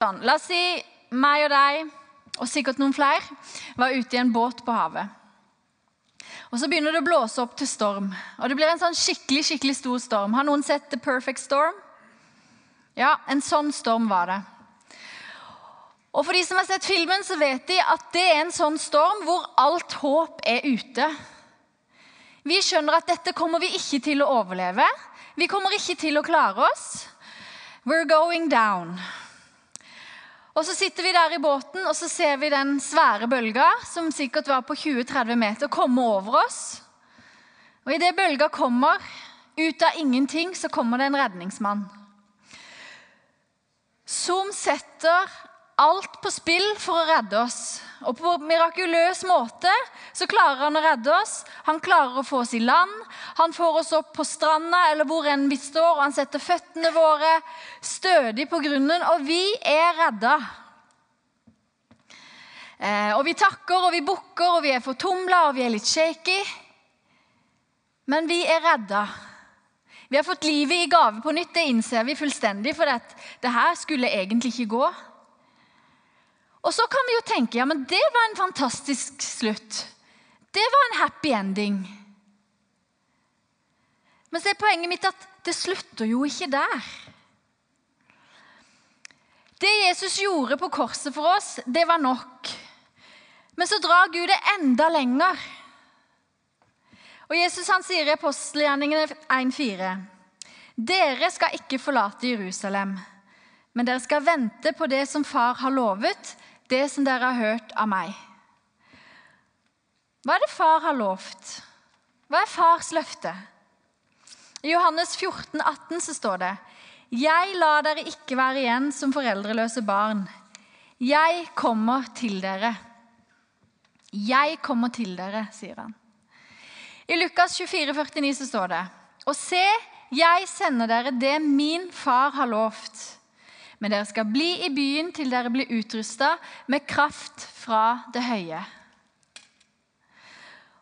Sånn, la oss si meg og deg, og sikkert noen flere, var ute i en båt på havet. Og Så begynner det å blåse opp til storm. Og Det blir en sånn skikkelig skikkelig stor storm. Har noen sett The Perfect Storm? Ja, en sånn storm var det. Og For de som har sett filmen, så vet de at det er en sånn storm hvor alt håp er ute. Vi skjønner at dette kommer vi ikke til å overleve. Vi kommer ikke til å klare oss. We're going down. Og Så sitter vi der i båten og så ser vi den svære bølga, som sikkert var på 20-30 meter, komme over oss. Og Idet bølga kommer, ut av ingenting, så kommer det en redningsmann. Som setter alt på spill for å redde oss. Og på mirakuløs måte så klarer han å redde oss. Han klarer å få oss i land. Han får oss opp på stranda eller hvor enn vi står, og han setter føttene våre stødig på grunnen, og vi er redda. Eh, og vi takker og vi bukker og vi er fortumla og vi er litt shaky. Men vi er redda. Vi har fått livet i gave på nytt, det innser vi fullstendig, for det, det her skulle egentlig ikke gå. Og så kan vi jo tenke ja, men det var en fantastisk slutt. Det var en happy ending. Men så er poenget mitt at det slutter jo ikke der. Det Jesus gjorde på korset for oss, det var nok. Men så drar Gud det enda lenger. Og Jesus han sier i apostelgjerningene 1,4.: Dere skal ikke forlate Jerusalem, men dere skal vente på det som Far har lovet, det som dere har hørt av meg. Hva er det far har lovt? Hva er fars løfte? I Johannes 14, 18 så står det Jeg lar dere ikke være igjen som foreldreløse barn. Jeg kommer til dere. Jeg kommer til dere, sier han. I Lukas 24, 49 så står det Og se, jeg sender dere det min far har lovt. Men dere skal bli i byen til dere blir utrusta med kraft fra det høye.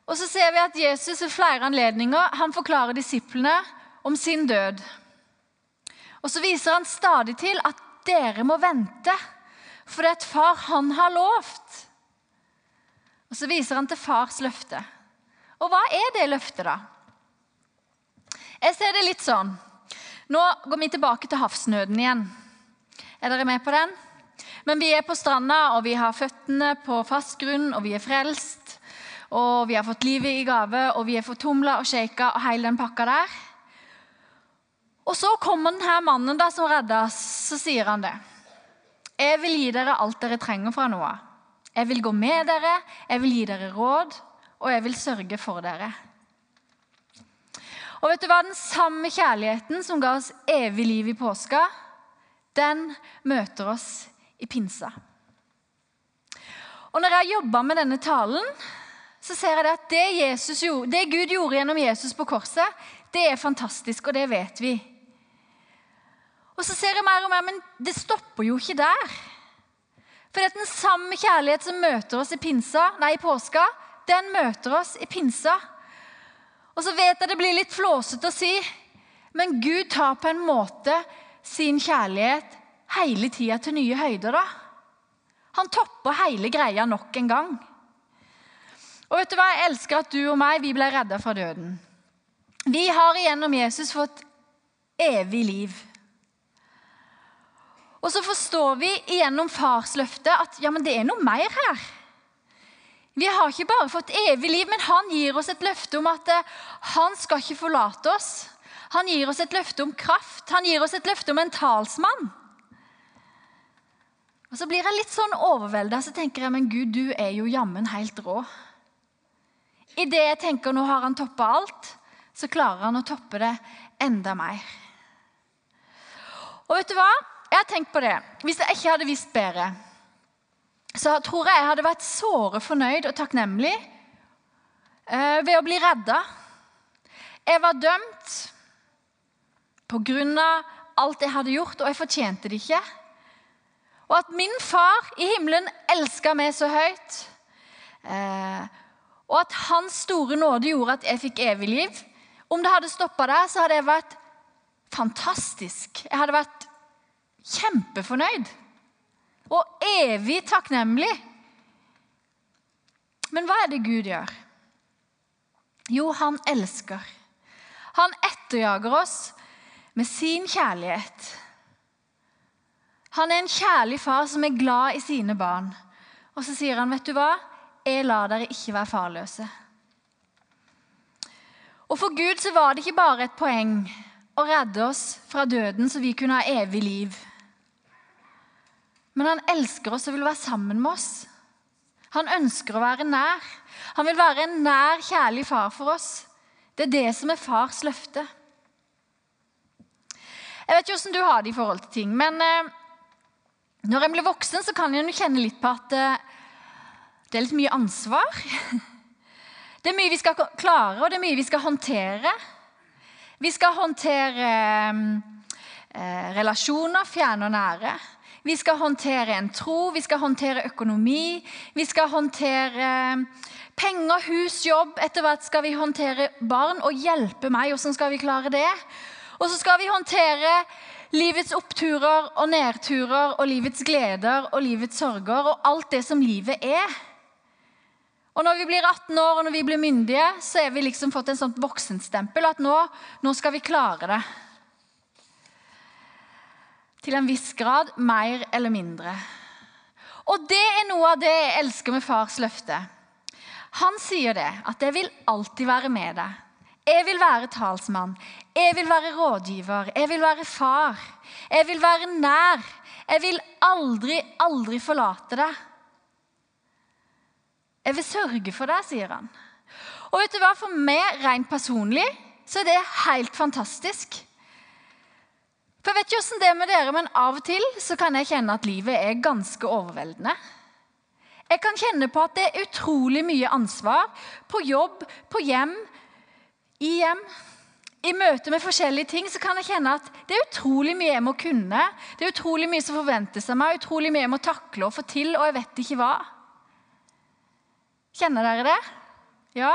Og så ser vi at Jesus ved flere anledninger han forklarer disiplene om sin død. Og så viser han stadig til at dere må vente, for det er et far han har lovt. Og så viser han til fars løfte. Og hva er det løftet, da? Jeg ser det litt sånn. Nå går vi tilbake til havsnøden igjen. Er dere med på den? Men vi er på stranda, og vi har føttene på fast grunn, og vi er frelst. Og vi har fått livet i gave, og vi er fortumla og shaka og hele den pakka der. Og så kommer denne mannen da som redder oss, så sier han det. Jeg vil gi dere alt dere trenger fra av. Jeg vil gå med dere, jeg vil gi dere råd, og jeg vil sørge for dere. Og vet du hva? Den samme kjærligheten som ga oss evig liv i påska, den møter oss i pinsa. Og Når jeg jobba med denne talen, så ser jeg at det, Jesus, det Gud gjorde gjennom Jesus på korset, det er fantastisk, og det vet vi. Og så ser jeg mer og mer, men det stopper jo ikke der. For det er den samme kjærlighet som møter oss i pinsa, nei, i påska, den møter oss i pinsa. Og så vet jeg det blir litt flåsete å si, men Gud tar på en måte sin kjærlighet hele tida til nye høyder. da. Han topper hele greia nok en gang. Og vet du hva? Jeg elsker at du og meg vi ble redda fra døden. Vi har igjennom Jesus fått evig liv. Og så forstår vi gjennom farsløftet at ja, men det er noe mer her. Vi har ikke bare fått evig liv, men han gir oss et løfte om at eh, han skal ikke forlate oss. Han gir oss et løfte om kraft. Han gir oss et løfte om en talsmann. Og Så blir jeg litt sånn overvelda, så tenker jeg men Gud, du er jo jammen helt rå. Idet jeg tenker nå har han toppa alt, så klarer han å toppe det enda mer. Og vet du hva? Jeg har tenkt på det. Hvis jeg ikke hadde visst bedre, så tror jeg jeg hadde vært såre fornøyd og takknemlig eh, ved å bli redda. Jeg var dømt pga. alt jeg hadde gjort, og jeg fortjente det ikke. Og at min far i himmelen elska meg så høyt, eh, og at hans store nåde gjorde at jeg fikk evig liv Om det hadde stoppa der, så hadde jeg vært fantastisk. Jeg hadde vært kjempefornøyd. og evig takknemlig. Men hva er det Gud gjør? Jo, han elsker. Han etterjager oss med sin kjærlighet. Han er en kjærlig far som er glad i sine barn. Og så sier han, 'Vet du hva? Jeg lar dere ikke være farløse.' Og For Gud så var det ikke bare et poeng å redde oss fra døden, så vi kunne ha evig liv. Men han elsker oss og vil være sammen med oss. Han ønsker å være nær. Han vil være en nær, kjærlig far for oss. Det er det som er fars løfte. Jeg vet ikke åssen du har det i forhold til ting, men eh, når en blir voksen, så kan en kjenne litt på at eh, det er litt mye ansvar. Det er mye vi skal klare, og det er mye vi skal håndtere. Vi skal håndtere eh, relasjoner, fjerne og nære. Vi skal håndtere en tro, vi skal håndtere økonomi, vi skal håndtere penger, hus, jobb. Etter hvert skal vi håndtere barn og hjelpe meg. Hvordan skal vi klare det? Og så skal vi håndtere livets oppturer og nedturer og livets gleder og livets sorger og alt det som livet er. Og Når vi blir 18 år og når vi blir myndige, så er vi liksom fått en sånt voksenstempel at nå, nå skal vi klare det. Til en viss grad, mer eller mindre. Og det er noe av det jeg elsker med fars løfte. Han sier det, at 'jeg vil alltid være med deg'. Jeg vil være talsmann. Jeg vil være rådgiver. Jeg vil være far. Jeg vil være nær. Jeg vil aldri, aldri forlate deg. Jeg vil sørge for deg, sier han. Og vet du hva, For meg rent personlig så er det helt fantastisk. For Jeg vet ikke hvordan det er med dere, men av og til så kan jeg kjenne at livet er ganske overveldende. Jeg kan kjenne på at det er utrolig mye ansvar på jobb, på hjem, i hjem. I møte med forskjellige ting så kan jeg kjenne at det er utrolig mye jeg må kunne. Det er utrolig mye som forventes av meg, utrolig mye jeg må takle og få til, og jeg vet ikke hva. Kjenner dere det? Ja?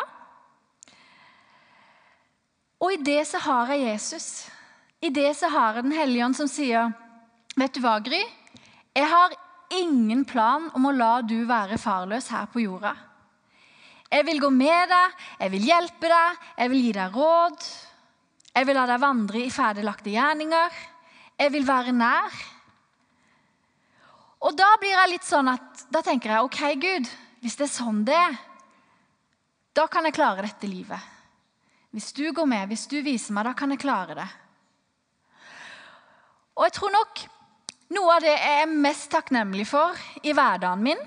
Og i det så har jeg Jesus. I det så har jeg Den hellige ånd som sier, 'Vet du hva, Gry? Jeg har ingen plan om å la du være farløs her på jorda.' 'Jeg vil gå med deg, jeg vil hjelpe deg, jeg vil gi deg råd.' 'Jeg vil la deg vandre i ferdiglagte gjerninger.' 'Jeg vil være nær.' Og da blir jeg litt sånn at, da tenker jeg OK, Gud, hvis det er sånn det er, da kan jeg klare dette livet. Hvis du går med, hvis du viser meg, da kan jeg klare det. Og jeg tror nok noe av det jeg er mest takknemlig for i hverdagen min,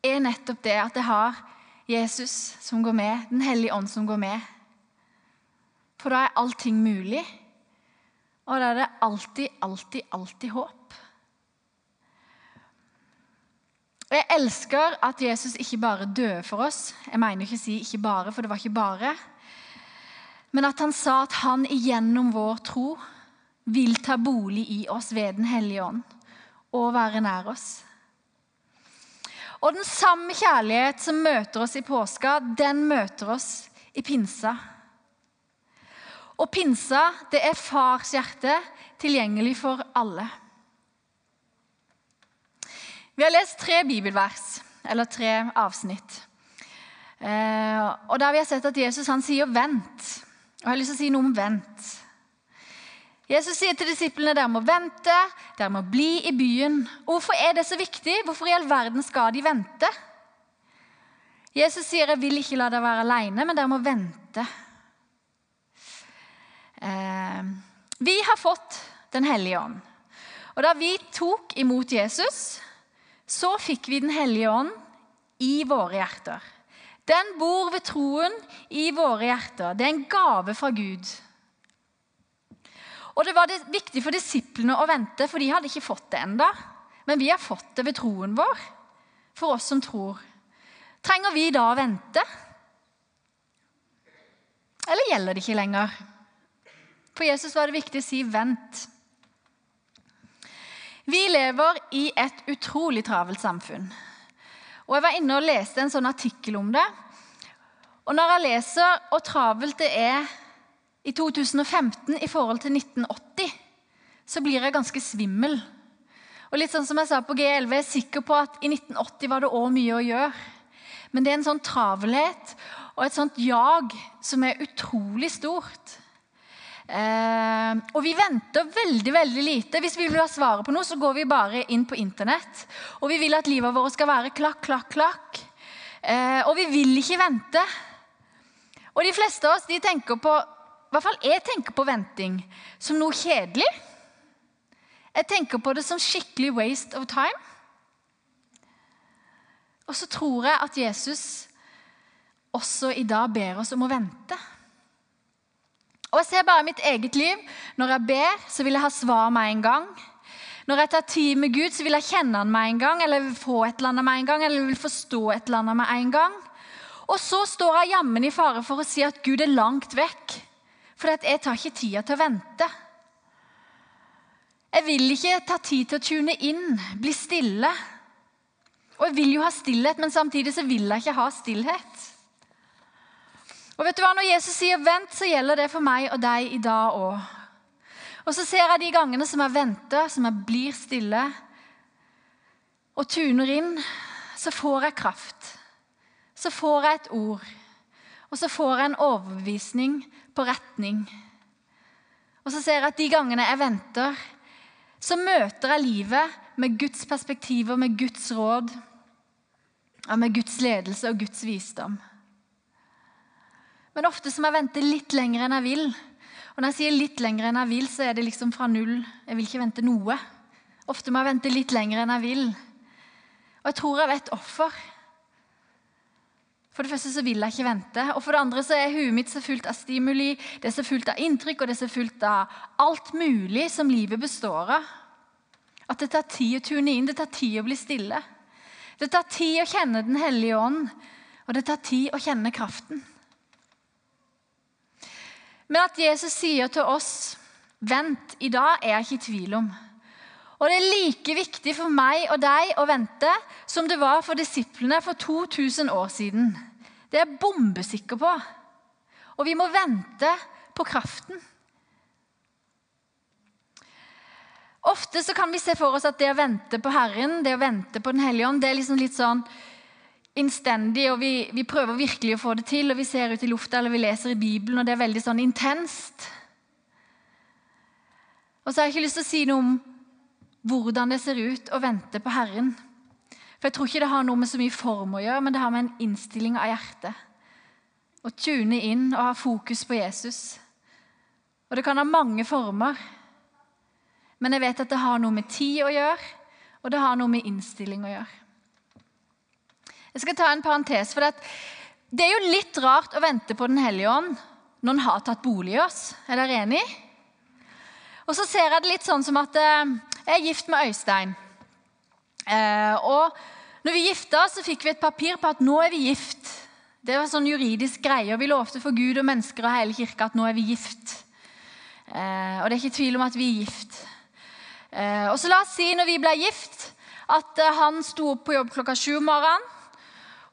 er nettopp det at jeg har Jesus som går med, Den hellige ånd som går med. For da er allting mulig. Og da er det alltid, alltid, alltid håp. Jeg elsker at Jesus ikke bare døde for oss. Jeg mener ikke å si 'ikke bare', for det var ikke bare. Men at han sa at han igjennom vår tro vil ta bolig i oss ved Den hellige ånd og være nær oss. Og den samme kjærlighet som møter oss i påska, den møter oss i pinsa. Og pinsa, det er fars hjerte, tilgjengelig for alle. Vi har lest tre bibelvers, eller tre avsnitt. Eh, og Der vi har sett at Jesus han sier 'vent'. Og Jeg har lyst til å si noe om 'vent'. Jesus sier til disiplene dere må vente, dere må bli i byen. Hvorfor er det så viktig? Hvorfor i all verden skal de vente? Jesus sier jeg vil ikke la dere være alene, men dere må vente. Eh, vi har fått Den hellige ånd. Og Da vi tok imot Jesus, så fikk vi Den hellige ånd i våre hjerter. Den bor ved troen i våre hjerter. Det er en gave fra Gud. Og Det var viktig for disiplene å vente, for de hadde ikke fått det enda. Men vi har fått det ved troen vår, for oss som tror. Trenger vi da å vente? Eller gjelder det ikke lenger? For Jesus var det viktig å si 'vent'. Vi lever i et utrolig travelt samfunn. Og Jeg var inne og leste en sånn artikkel om det. Og Når jeg leser hvor travelt det er i 2015 i forhold til 1980, så blir jeg ganske svimmel. Og litt sånn som jeg sa på G11, jeg er sikker på at i 1980 var det òg mye å gjøre. Men det er en sånn travelhet og et sånt jag som er utrolig stort. Eh, og vi venter veldig veldig lite. Hvis vi vil ha svaret på noe, så går vi bare inn på Internett. Og vi vil at livet vårt skal være klakk, klakk, klakk. Eh, og vi vil ikke vente. Og de fleste av oss de tenker på i hvert fall jeg tenker på venting som noe kjedelig. Jeg tenker på det som skikkelig waste of time. Og så tror jeg at Jesus også i dag ber oss om å vente. Og Jeg ser bare mitt eget liv. Når jeg ber, så vil jeg ha svar med en gang. Når jeg tar tid med Gud, så vil jeg kjenne han med en gang, eller vil få et eller annet med en gang, eller vil forstå et eller annet med en gang. Og så står jeg jammen i fare for å si at Gud er langt vekk. For jeg tar ikke tida til å vente. Jeg vil ikke ta tid til å tune inn, bli stille. Og jeg vil jo ha stillhet, men samtidig så vil jeg ikke ha stillhet. Og vet du hva, Når Jesus sier 'vent', så gjelder det for meg og deg i dag òg. Og så ser jeg de gangene som jeg venter, som jeg blir stille og tuner inn, så får jeg kraft. Så får jeg et ord. Og så får jeg en overbevisning på retning. Og så ser jeg at de gangene jeg venter, så møter jeg livet med Guds perspektiver, med Guds råd, og med Guds ledelse og Guds visdom. Men ofte som jeg venter litt lenger enn jeg vil. Og når jeg sier litt lenger enn jeg vil, så er det liksom fra null. Jeg vil ikke vente noe. Ofte må jeg vente litt lenger enn jeg vil. Og jeg tror jeg vet hvorfor. For det første så vil jeg ikke vente. Og for det andre så er huet mitt så fullt av stimuli, det er så fullt av inntrykk, og det er så fullt av alt mulig som livet består av. At det tar tid å tune inn, det tar tid å bli stille. Det tar tid å kjenne Den hellige ånd, og det tar tid å kjenne kraften. Men at Jesus sier til oss 'vent' i dag, er jeg ikke i tvil om. Og det er like viktig for meg og deg å vente som det var for disiplene for 2000 år siden. Det er jeg bombesikker på. Og vi må vente på kraften. Ofte så kan vi se for oss at det å vente på Herren, det å vente på Den hellige ånd, det er liksom litt sånn innstendig, og vi, vi, prøver virkelig å få det til. og Vi ser ut i lufta eller vi leser i Bibelen, og det er veldig sånn intenst. Og så har jeg ikke lyst til å si noe om hvordan det ser ut å vente på Herren. For Jeg tror ikke det har noe med så mye form å gjøre, men det har med en innstilling av hjertet. Å tune inn og ha fokus på Jesus. Og det kan ha mange former. Men jeg vet at det har noe med tid å gjøre, og det har noe med innstilling å gjøre. Jeg skal ta en parentes. for Det er jo litt rart å vente på Den hellige ånd når han har tatt bolig i oss. Er dere enig? Og så ser jeg det litt sånn som at eh, jeg er gift med Øystein. Eh, og når vi gifta oss, så fikk vi et papir på at nå er vi gift. Det var sånn juridisk greie, og vi lovte for Gud og mennesker og hele kirka at nå er vi gift. Eh, og det er ikke tvil om at vi er gift. og så la oss si når vi ble gift, at han sto opp på jobb klokka sju om morgenen.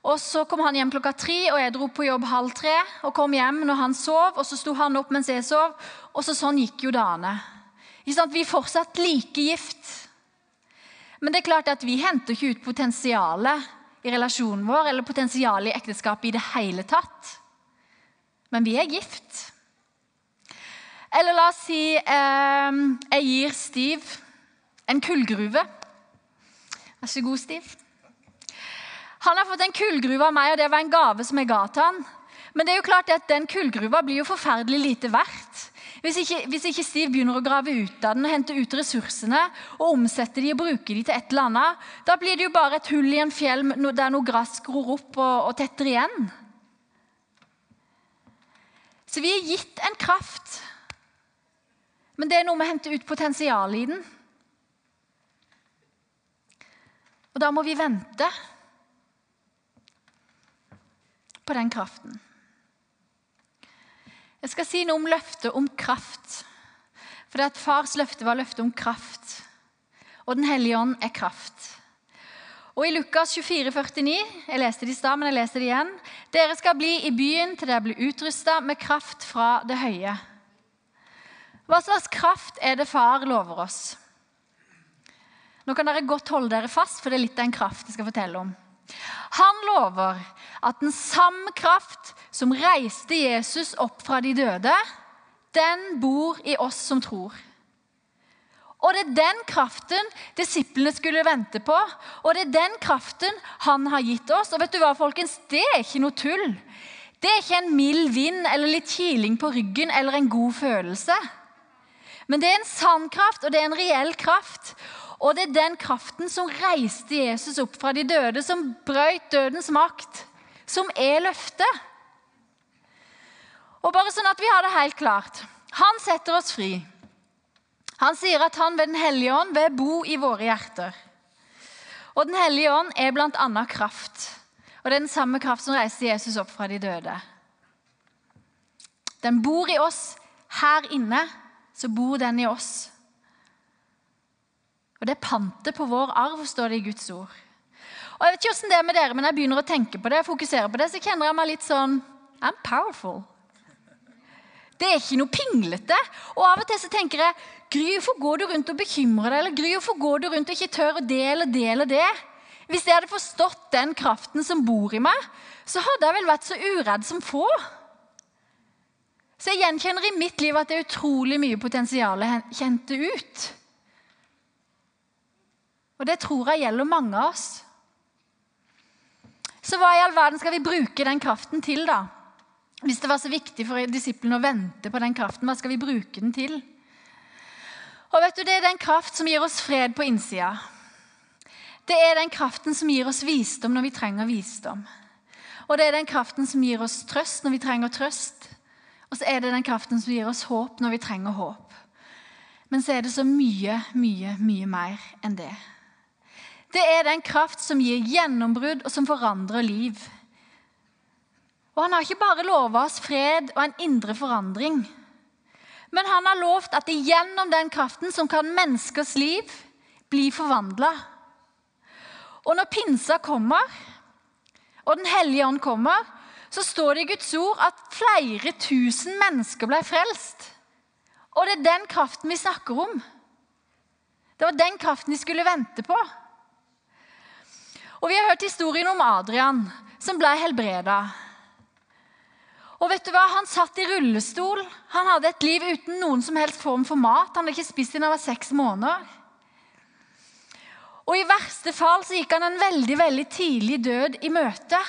Og Så kom han hjem klokka tre, og jeg dro på jobb halv tre. og kom hjem når han sov, og Så sto han opp mens jeg sov. og så Sånn gikk jo dagene. Vi er fortsatt like gift. Men det er klart at vi henter ikke ut potensialet i relasjonen vår eller potensialet i ekteskapet i det hele tatt. Men vi er gift. Eller la oss si eh, jeg gir Steve en kullgruve. Vær så god, Steve. Han har fått en kullgruve av meg, og det var en gave som jeg ga til han. Men det er jo klart at den kullgruva blir jo forferdelig lite verdt. Hvis ikke, hvis ikke, Steve begynner å grave ut av den og hente ut ressursene og omsette de og bruke de til et eller annet, da blir det jo bare et hull i en fjell der noe gress gror opp og, og tetter igjen. Så vi er gitt en kraft, men det er noe med å hente ut potensialet i den. Og da må vi vente på den kraften. Jeg skal si noe om løftet om kraft. For det at Fars løfte var løftet om kraft. Og Den hellige ånd er kraft. Og I Lukas 24, 49, jeg leste det i stad, men jeg leser det igjen. Dere skal bli i byen til dere blir utrusta med kraft fra det høye. Hva slags kraft er det far lover oss? Nå kan dere godt holde dere fast, for det er litt av en kraft jeg skal fortelle om. Han lover at den samme kraft som reiste Jesus opp fra de døde, den bor i oss som tror. Og det er den kraften disiplene skulle vente på. Og det er den kraften han har gitt oss. Og vet du hva, folkens? Det er ikke noe tull. Det er ikke en mild vind eller litt kiling på ryggen eller en god følelse. Men det er en sann kraft, og det er en reell kraft. Og det er den kraften som reiste Jesus opp fra de døde, som brøyt dødens makt, som er løftet. Og bare sånn at vi har det helt klart. Han setter oss fri. Han sier at han ved Den hellige ånd vil bo i våre hjerter. Og Den hellige ånd er bl.a. kraft. Og det er den samme kraft som reiste Jesus opp fra de døde. Den bor i oss. Her inne så bor den i oss. Og det er pantet på vår arv, står det i Guds ord. Og jeg vet ikke hvordan det er med dere, men jeg begynner å tenke på det, fokusere på det, så kjenner jeg meg litt sånn I'm powerful. Det er ikke noe pinglete. Og av og til så tenker jeg Gry, hvorfor går du rundt og bekymrer deg? Eller Gry, hvorfor går du rundt og ikke tør det eller det eller det? Hvis jeg hadde forstått den kraften som bor i meg, så hadde jeg vel vært så uredd som få. Så jeg gjenkjenner i mitt liv at det er utrolig mye potensial kjente ut. Og det tror jeg gjelder mange av oss. Så hva i all verden skal vi bruke den kraften til, da? Hvis det var så viktig for disiplene å vente på den kraften, hva skal vi bruke den til? Og vet du, Det er den kraft som gir oss fred på innsida. Det er den kraften som gir oss visdom når vi trenger visdom. Og det er den kraften som gir oss trøst når vi trenger trøst. Og så er det den kraften som gir oss håp når vi trenger håp. Men så er det så mye, mye, mye mer enn det. Det er den kraft som gir gjennombrudd, og som forandrer liv. Og han har ikke bare lova oss fred og en indre forandring. Men han har lovt at gjennom den kraften som kan menneskers liv bli forvandla. Og når pinsa kommer, og Den hellige ånd kommer, så står det i Guds ord at flere tusen mennesker ble frelst. Og det er den kraften vi snakker om. Det var den kraften de skulle vente på. Og Vi har hørt historien om Adrian, som ble helbreda. Og vet du hva? Han satt i rullestol. Han hadde et liv uten noen som helst form for mat. Han hadde ikke spist siden han var seks måneder. Og I verste fall så gikk han en veldig veldig tidlig død i møte.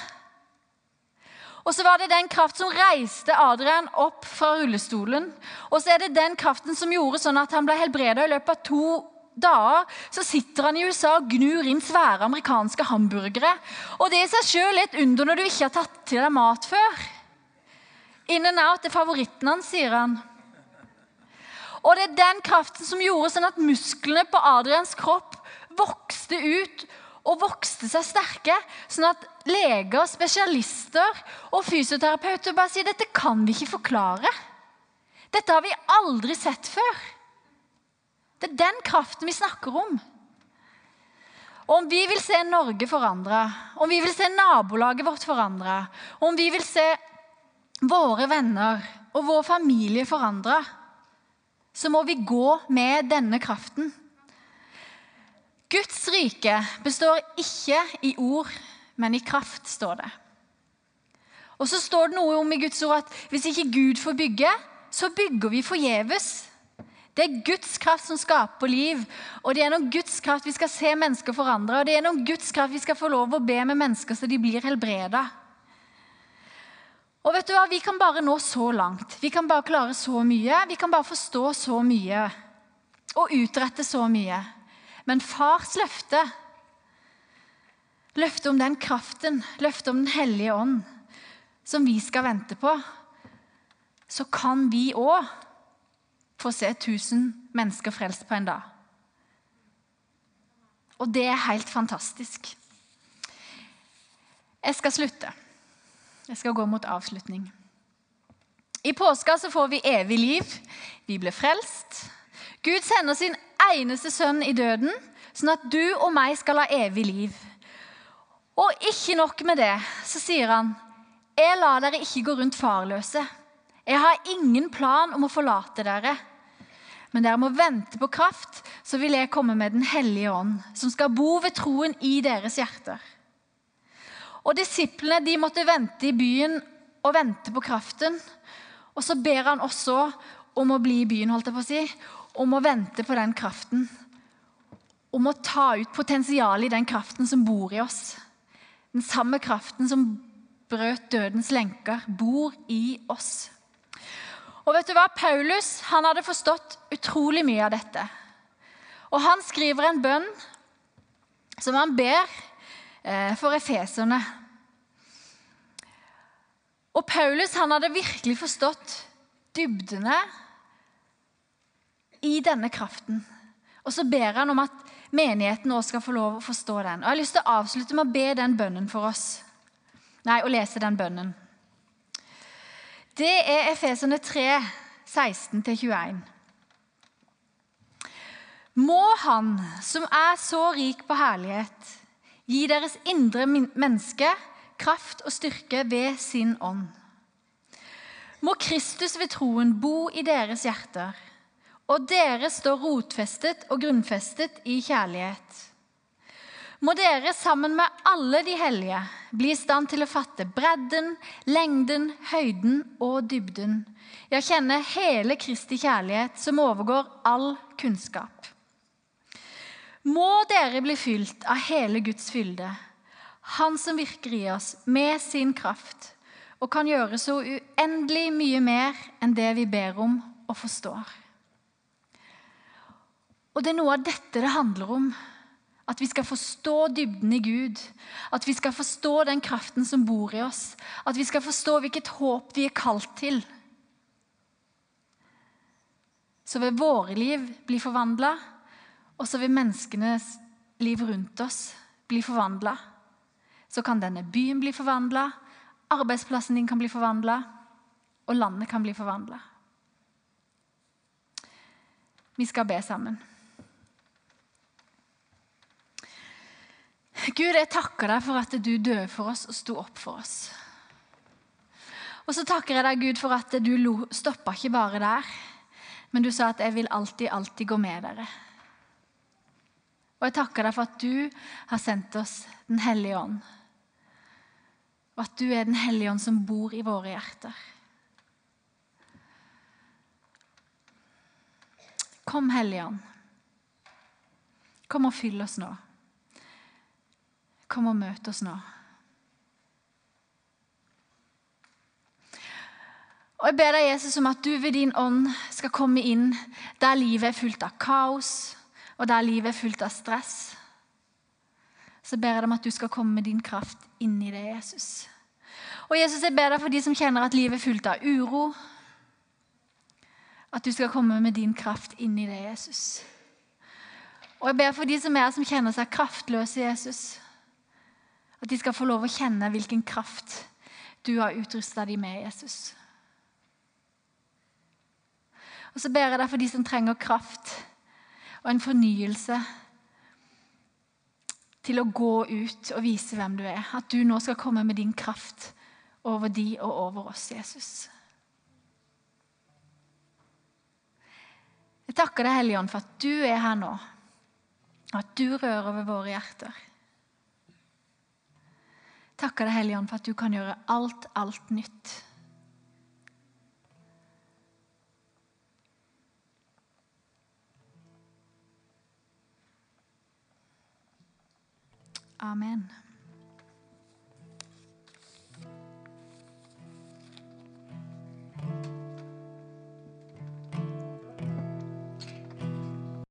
Og så var det den kraft som reiste Adrian opp fra rullestolen. Og så er det den kraften som gjorde sånn at han ble helbreda i løpet av to dager så sitter han i USA og gnur inn svære amerikanske hamburgere. Og det er i seg sjøl et under når du ikke har tatt til deg mat før. In and out er favoritten hans, sier han. Og det er den kraften som gjorde sånn at musklene på Adrians kropp vokste ut og vokste seg sterke, sånn at leger, spesialister og fysioterapeuter bare sier dette kan vi ikke forklare. Dette har vi aldri sett før. Det er den kraften vi snakker om. Og Om vi vil se Norge forandra, om vi vil se nabolaget vårt forandra, om vi vil se våre venner og vår familie forandra, så må vi gå med denne kraften. Guds rike består ikke i ord, men i kraft, står det. Og så står det noe om i Guds ord at hvis ikke Gud får bygge, så bygger vi forgjeves. Det er Guds kraft som skaper liv. Og det er gjennom Guds kraft vi skal se mennesker forandre. Og det er gjennom Guds kraft vi skal få lov å be med mennesker så de blir helbreda. Og vet du hva? Vi kan bare nå så langt. Vi kan bare klare så mye. Vi kan bare forstå så mye. Og utrette så mye. Men fars løfte, løftet om den kraften, løftet om Den hellige ånd, som vi skal vente på, så kan vi òg for å se 1000 mennesker frelst på en dag. Og det er helt fantastisk. Jeg skal slutte. Jeg skal gå mot avslutning. I påska så får vi evig liv. Vi blir frelst. Gud sender sin eneste sønn i døden, sånn at du og meg skal ha evig liv. Og ikke nok med det, så sier han, 'Jeg lar dere ikke gå rundt farløse.' Jeg har ingen plan om å forlate dere. men dere må vente på kraft, så vil jeg komme med Den hellige ånd, som skal bo ved troen i deres hjerter. Og disiplene de måtte vente i byen og vente på kraften. Og så ber han også om å bli i byen, holdt jeg på å si, om å vente på den kraften. Om å ta ut potensialet i den kraften som bor i oss. Den samme kraften som brøt dødens lenker, bor i oss. Og vet du hva? Paulus han hadde forstått utrolig mye av dette. Og han skriver en bønn som han ber Eh, for efeserne. Og Paulus han hadde virkelig forstått dybdene i denne kraften. Og så ber han om at menigheten også skal få lov å forstå den. Og Jeg har lyst til å avslutte med å be den bønnen for oss. Nei, å lese den bønnen. Det er Efesene 3, 16-21. Må Han som er så rik på herlighet, Gi deres indre menneske kraft og styrke ved sin ånd. Må Kristus ved troen bo i deres hjerter, og dere står rotfestet og grunnfestet i kjærlighet. Må dere sammen med alle de hellige bli i stand til å fatte bredden, lengden, høyden og dybden. Ja, kjenne hele Kristi kjærlighet som overgår all kunnskap må dere bli fylt av hele Guds fylde, Han som virker i oss med sin kraft og kan gjøre så uendelig mye mer enn det vi ber om og forstår. Og Det er noe av dette det handler om. At vi skal forstå dybden i Gud. At vi skal forstå den kraften som bor i oss. At vi skal forstå hvilket håp vi er kalt til. Så vil våre liv bli forvandla og så vil menneskenes liv rundt oss bli forvandla. Så kan denne byen bli forvandla, arbeidsplassen din kan bli forvandla, og landet kan bli forvandla. Vi skal be sammen. Gud, jeg takker deg for at du døde for oss og sto opp for oss. Og så takker jeg deg, Gud, for at du stoppa ikke bare der, men du sa at 'jeg vil alltid, alltid gå med dere'. Og jeg takker deg for at du har sendt oss Den hellige ånd. Og at du er Den hellige ånd som bor i våre hjerter. Kom, Hellige ånd. Kom og fyll oss nå. Kom og møt oss nå. Og Jeg ber deg, Jesus, om at du ved din ånd skal komme inn der livet er fullt av kaos, og der livet er fullt av stress, så ber jeg deg om at du skal komme med din kraft inn i det, Jesus. Og Jesus, jeg ber deg for de som kjenner at livet er fullt av uro, at du skal komme med din kraft inn i det, Jesus. Og jeg ber for de som er som kjenner seg kraftløse, Jesus, at de skal få lov å kjenne hvilken kraft du har utrusta dem med, Jesus. Og så ber jeg deg for de som trenger kraft og en fornyelse til å gå ut og vise hvem du er. At du nå skal komme med din kraft over de og over oss, Jesus. Jeg takker deg, Hellige Ånd, for at du er her nå, og at du rører over våre hjerter. Takker deg, Hellige Ånd, for at du kan gjøre alt, alt nytt. Amen.